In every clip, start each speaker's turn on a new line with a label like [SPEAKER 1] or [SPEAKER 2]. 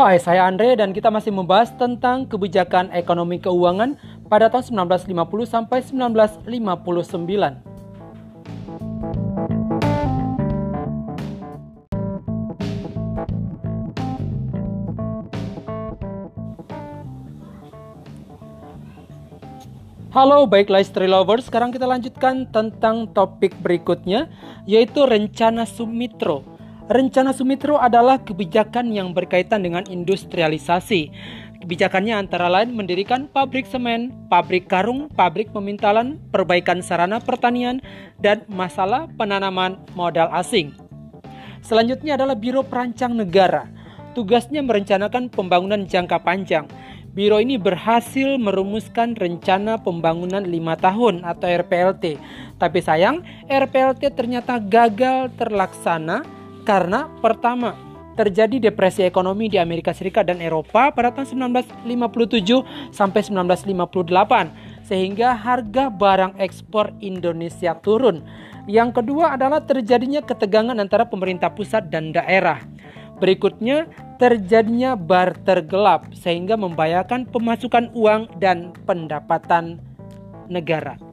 [SPEAKER 1] Hai, saya Andre dan kita masih membahas tentang kebijakan ekonomi keuangan pada tahun 1950 sampai 1959. Halo, baiklah istri lovers. Sekarang kita lanjutkan tentang topik berikutnya, yaitu rencana Sumitro. Rencana Sumitro adalah kebijakan yang berkaitan dengan industrialisasi. Kebijakannya antara lain mendirikan pabrik semen, pabrik karung, pabrik pemintalan, perbaikan sarana pertanian, dan masalah penanaman modal asing. Selanjutnya adalah Biro Perancang Negara. Tugasnya merencanakan pembangunan jangka panjang Biro ini berhasil merumuskan rencana pembangunan lima tahun atau RPLT. Tapi sayang, RPLT ternyata gagal terlaksana karena pertama, terjadi depresi ekonomi di Amerika Serikat dan Eropa pada tahun 1957 sampai 1958 sehingga harga barang ekspor Indonesia turun. Yang kedua adalah terjadinya ketegangan antara pemerintah pusat dan daerah. Berikutnya, terjadinya barter gelap sehingga membahayakan pemasukan uang dan pendapatan negara.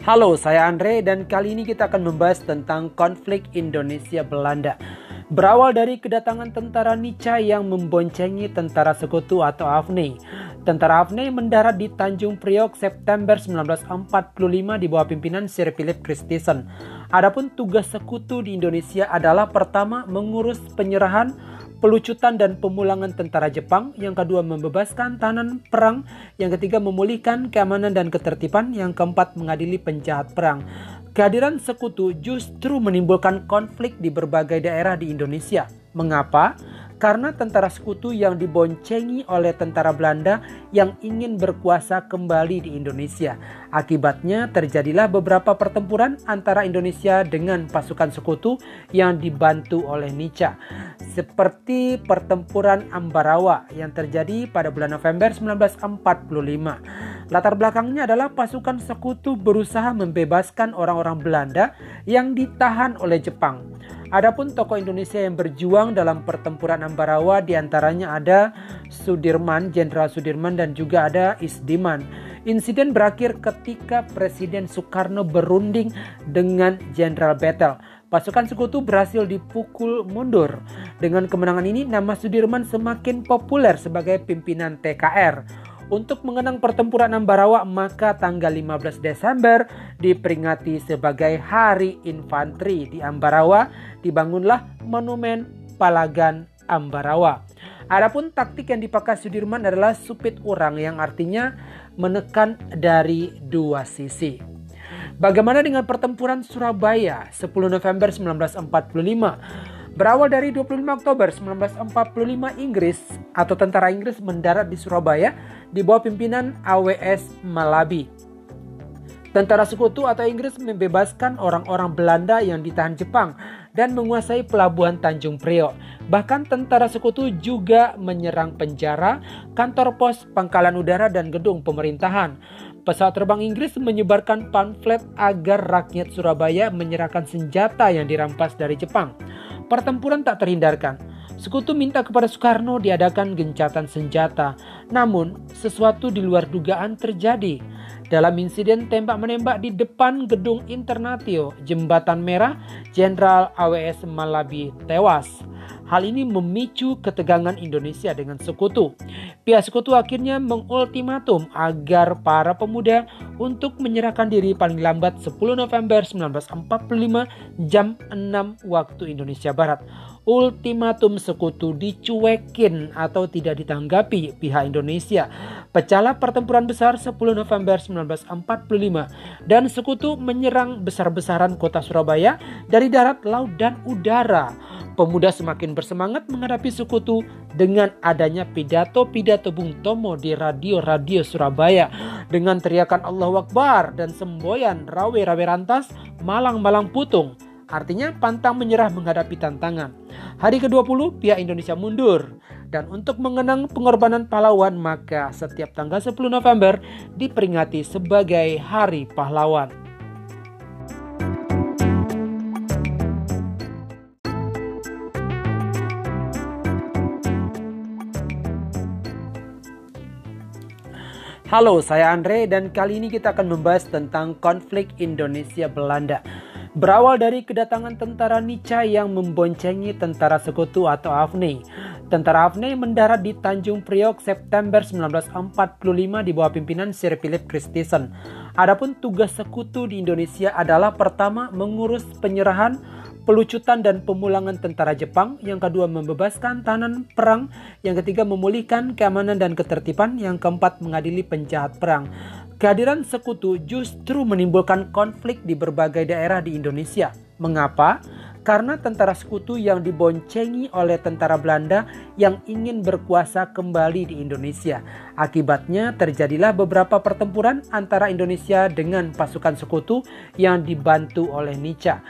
[SPEAKER 1] Halo, saya Andre dan kali ini kita akan membahas tentang konflik Indonesia Belanda. Berawal dari kedatangan tentara Nica yang memboncengi tentara sekutu atau AFNI. Tentara AFNI mendarat di Tanjung Priok September 1945 di bawah pimpinan Sir Philip Christensen. Adapun tugas sekutu di Indonesia adalah pertama mengurus penyerahan, pelucutan dan pemulangan tentara Jepang, yang kedua membebaskan tahanan perang, yang ketiga memulihkan keamanan dan ketertiban, yang keempat mengadili penjahat perang. Kehadiran sekutu justru menimbulkan konflik di berbagai daerah di Indonesia. Mengapa? Karena tentara sekutu yang diboncengi oleh tentara Belanda yang ingin berkuasa kembali di Indonesia. Akibatnya terjadilah beberapa pertempuran antara Indonesia dengan pasukan sekutu yang dibantu oleh Nica. Seperti pertempuran Ambarawa yang terjadi pada bulan November 1945. Latar belakangnya adalah pasukan sekutu berusaha membebaskan orang-orang Belanda yang ditahan oleh Jepang. Adapun tokoh Indonesia yang berjuang dalam pertempuran Ambarawa di antaranya ada Sudirman, Jenderal Sudirman dan juga ada Isdiman. Insiden berakhir ketika Presiden Soekarno berunding dengan Jenderal Bettel. Pasukan sekutu berhasil dipukul mundur. Dengan kemenangan ini, nama Sudirman semakin populer sebagai pimpinan TKR. Untuk mengenang pertempuran Ambarawa, maka tanggal 15 Desember diperingati sebagai Hari Infanteri di Ambarawa, dibangunlah Monumen Palagan Ambarawa. Adapun taktik yang dipakai Sudirman adalah supit orang yang artinya menekan dari dua sisi. Bagaimana dengan pertempuran Surabaya 10 November 1945? Berawal dari 25 Oktober 1945 Inggris atau tentara Inggris mendarat di Surabaya di bawah pimpinan AWS Malabi. Tentara sekutu atau Inggris membebaskan orang-orang Belanda yang ditahan Jepang dan menguasai pelabuhan Tanjung Priok. Bahkan tentara sekutu juga menyerang penjara, kantor pos, pangkalan udara, dan gedung pemerintahan. Pesawat terbang Inggris menyebarkan pamflet agar rakyat Surabaya menyerahkan senjata yang dirampas dari Jepang. Pertempuran tak terhindarkan. Sekutu minta kepada Soekarno diadakan gencatan senjata. Namun, sesuatu di luar dugaan terjadi. Dalam insiden tembak-menembak di depan gedung Internatio, Jembatan Merah, Jenderal AWS Malabi tewas. Hal ini memicu ketegangan Indonesia dengan sekutu. Pihak sekutu akhirnya mengultimatum agar para pemuda untuk menyerahkan diri paling lambat 10 November 1945 jam 6 waktu Indonesia Barat. Ultimatum sekutu dicuekin atau tidak ditanggapi pihak Indonesia. Pecahlah pertempuran besar 10 November 1945 dan sekutu menyerang besar-besaran kota Surabaya dari darat, laut, dan udara. Pemuda semakin bersemangat menghadapi sekutu dengan adanya pidato-pidato Bung Tomo di radio-radio Surabaya. Dengan teriakan Allah Akbar dan semboyan rawe-rawe rantas, malang-malang putung. Artinya pantang menyerah menghadapi tantangan. Hari ke-20 pihak Indonesia mundur. Dan untuk mengenang pengorbanan pahlawan maka setiap tanggal 10 November diperingati sebagai Hari Pahlawan. Halo, saya Andre dan kali ini kita akan membahas tentang konflik Indonesia Belanda. Berawal dari kedatangan tentara Nica yang memboncengi tentara sekutu atau AFNI. Tentara AFNI mendarat di Tanjung Priok September 1945 di bawah pimpinan Sir Philip Christensen. Adapun tugas sekutu di Indonesia adalah pertama mengurus penyerahan pelucutan dan pemulangan tentara Jepang, yang kedua membebaskan tahanan perang, yang ketiga memulihkan keamanan dan ketertiban, yang keempat mengadili penjahat perang. Kehadiran sekutu justru menimbulkan konflik di berbagai daerah di Indonesia. Mengapa? Karena tentara sekutu yang diboncengi oleh tentara Belanda yang ingin berkuasa kembali di Indonesia. Akibatnya terjadilah beberapa pertempuran antara Indonesia dengan pasukan sekutu yang dibantu oleh Nica.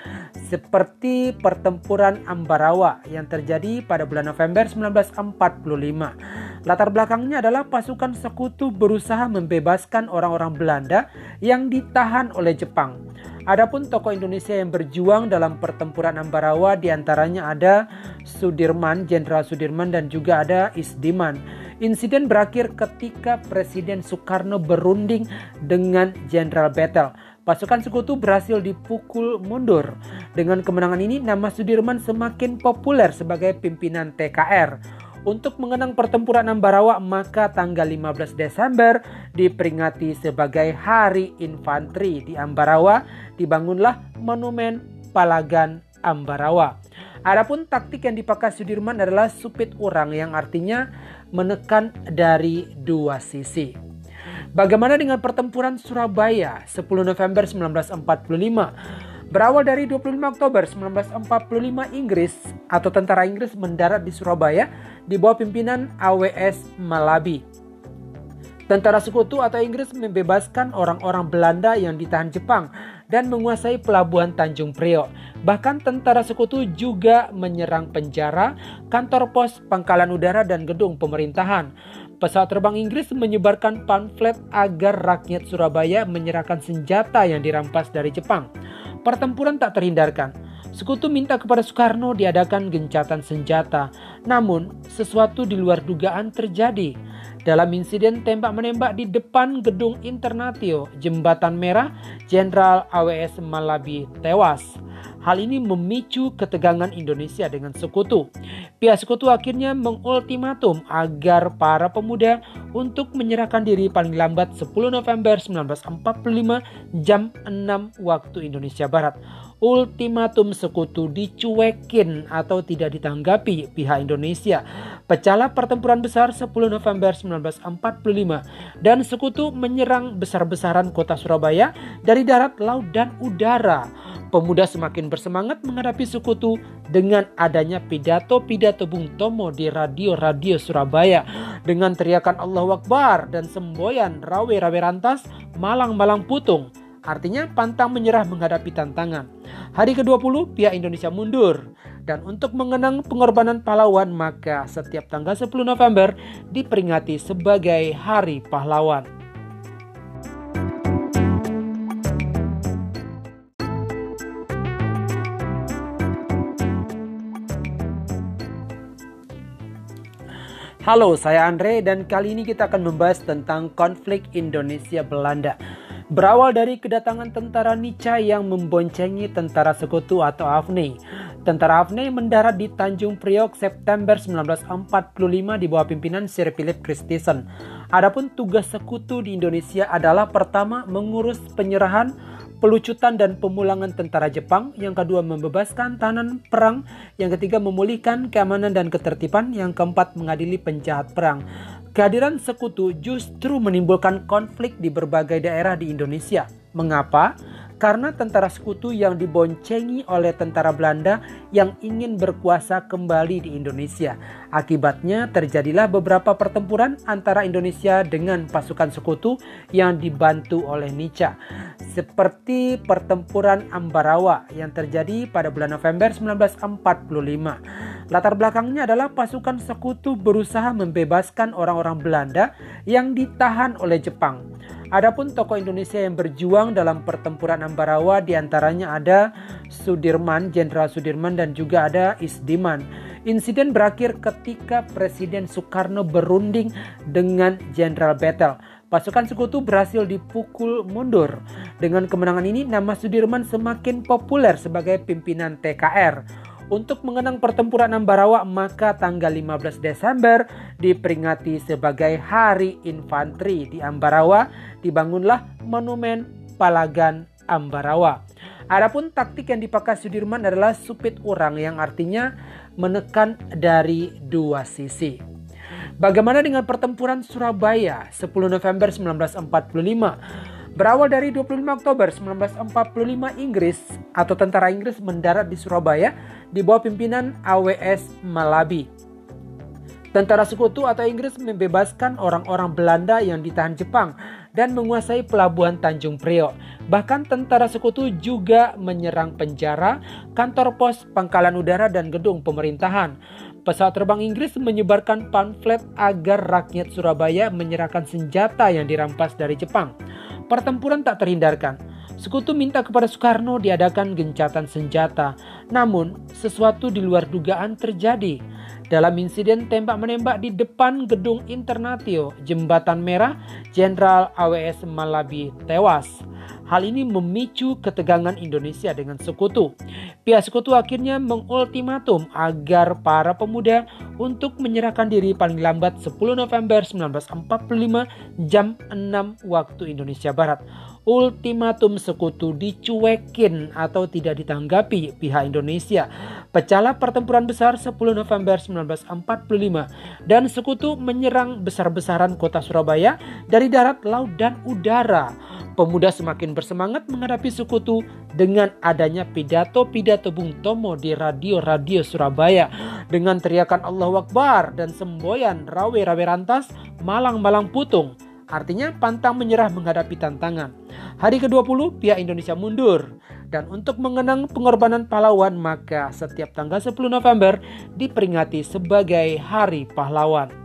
[SPEAKER 1] Seperti pertempuran Ambarawa yang terjadi pada bulan November 1945. Latar belakangnya adalah pasukan sekutu berusaha membebaskan orang-orang Belanda yang ditahan oleh Jepang. Adapun tokoh Indonesia yang berjuang dalam pertempuran Ambarawa di antaranya ada Sudirman, Jenderal Sudirman dan juga ada Isdiman. Insiden berakhir ketika Presiden Soekarno berunding dengan Jenderal Bettel. Pasukan sekutu berhasil dipukul mundur. Dengan kemenangan ini, nama Sudirman semakin populer sebagai pimpinan TKR. Untuk mengenang pertempuran Ambarawa, maka tanggal 15 Desember diperingati sebagai Hari Infanteri di Ambarawa, dibangunlah Monumen Palagan Ambarawa. Adapun taktik yang dipakai Sudirman adalah supit orang yang artinya menekan dari dua sisi. Bagaimana dengan pertempuran Surabaya 10 November 1945? Berawal dari 25 Oktober 1945 Inggris atau tentara Inggris mendarat di Surabaya di bawah pimpinan AWS Malabi. Tentara sekutu atau Inggris membebaskan orang-orang Belanda yang ditahan Jepang dan menguasai pelabuhan Tanjung Priok. Bahkan tentara sekutu juga menyerang penjara, kantor pos, pangkalan udara, dan gedung pemerintahan. Pesawat terbang Inggris menyebarkan pamflet agar rakyat Surabaya menyerahkan senjata yang dirampas dari Jepang. Pertempuran tak terhindarkan. Sekutu minta kepada Soekarno diadakan gencatan senjata. Namun, sesuatu di luar dugaan terjadi. Dalam insiden tembak-menembak di depan gedung Internatio, Jembatan Merah, Jenderal AWS Malabi tewas. Hal ini memicu ketegangan Indonesia dengan sekutu. Pihak sekutu akhirnya mengultimatum agar para pemuda untuk menyerahkan diri paling lambat 10 November 1945 jam 6 waktu Indonesia Barat. Ultimatum sekutu dicuekin atau tidak ditanggapi pihak Indonesia. Pecahlah pertempuran besar 10 November 1945 dan sekutu menyerang besar-besaran kota Surabaya dari darat, laut, dan udara. Pemuda semakin bersemangat menghadapi sekutu dengan adanya pidato-pidato Bung Tomo di radio-radio Surabaya dengan teriakan Allah Akbar dan semboyan rawe-rawe rantas malang-malang putung. Artinya pantang menyerah menghadapi tantangan. Hari ke-20 pihak Indonesia mundur. Dan untuk mengenang pengorbanan pahlawan maka setiap tanggal 10 November diperingati sebagai Hari Pahlawan. Halo, saya Andre dan kali ini kita akan membahas tentang konflik Indonesia Belanda. Berawal dari kedatangan tentara Nica yang memboncengi tentara sekutu atau AFNI. Tentara AFNI mendarat di Tanjung Priok September 1945 di bawah pimpinan Sir Philip Christensen. Adapun tugas sekutu di Indonesia adalah pertama mengurus penyerahan pelucutan dan pemulangan tentara Jepang, yang kedua membebaskan tahanan perang, yang ketiga memulihkan keamanan dan ketertiban, yang keempat mengadili penjahat perang. Kehadiran sekutu justru menimbulkan konflik di berbagai daerah di Indonesia. Mengapa? Karena tentara sekutu yang diboncengi oleh tentara Belanda yang ingin berkuasa kembali di Indonesia. Akibatnya terjadilah beberapa pertempuran antara Indonesia dengan pasukan sekutu yang dibantu oleh Nica. seperti pertempuran Ambarawa yang terjadi pada bulan November 1945. Latar belakangnya adalah pasukan sekutu berusaha membebaskan orang-orang Belanda yang ditahan oleh Jepang. Adapun tokoh Indonesia yang berjuang dalam pertempuran Ambarawa di antaranya ada Sudirman, Jenderal Sudirman dan juga ada Isdiman. Insiden berakhir ketika Presiden Soekarno berunding dengan Jenderal Bettel. Pasukan sekutu berhasil dipukul mundur. Dengan kemenangan ini, nama Sudirman semakin populer sebagai pimpinan TKR. Untuk mengenang pertempuran Ambarawa, maka tanggal 15 Desember diperingati sebagai Hari Infanteri di Ambarawa. Dibangunlah Monumen Palagan Ambarawa. Adapun taktik yang dipakai Sudirman adalah supit orang yang artinya menekan dari dua sisi. Bagaimana dengan pertempuran Surabaya 10 November 1945? Berawal dari 25 Oktober 1945 Inggris atau tentara Inggris mendarat di Surabaya di bawah pimpinan AWS Malabi. Tentara sekutu atau Inggris membebaskan orang-orang Belanda yang ditahan Jepang dan menguasai pelabuhan Tanjung Priok. Bahkan tentara sekutu juga menyerang penjara, kantor pos, pangkalan udara, dan gedung pemerintahan. Pesawat terbang Inggris menyebarkan pamflet agar rakyat Surabaya menyerahkan senjata yang dirampas dari Jepang. Pertempuran tak terhindarkan. Sekutu minta kepada Soekarno diadakan gencatan senjata. Namun, sesuatu di luar dugaan terjadi. Dalam insiden tembak-menembak di depan gedung Internatio, Jembatan Merah, Jenderal AWS Malabi tewas. Hal ini memicu ketegangan Indonesia dengan sekutu. Pihak sekutu akhirnya mengultimatum agar para pemuda untuk menyerahkan diri paling lambat 10 November 1945 jam 6 waktu Indonesia Barat ultimatum sekutu dicuekin atau tidak ditanggapi pihak Indonesia. Pecahlah pertempuran besar 10 November 1945 dan sekutu menyerang besar-besaran kota Surabaya dari darat, laut, dan udara. Pemuda semakin bersemangat menghadapi sekutu dengan adanya pidato-pidato Bung Tomo di radio-radio Surabaya dengan teriakan Allahu Akbar dan semboyan rawe-rawe rantas malang-malang putung. Artinya pantang menyerah menghadapi tantangan. Hari ke-20 pihak Indonesia mundur. Dan untuk mengenang pengorbanan pahlawan maka setiap tanggal 10 November diperingati sebagai Hari Pahlawan.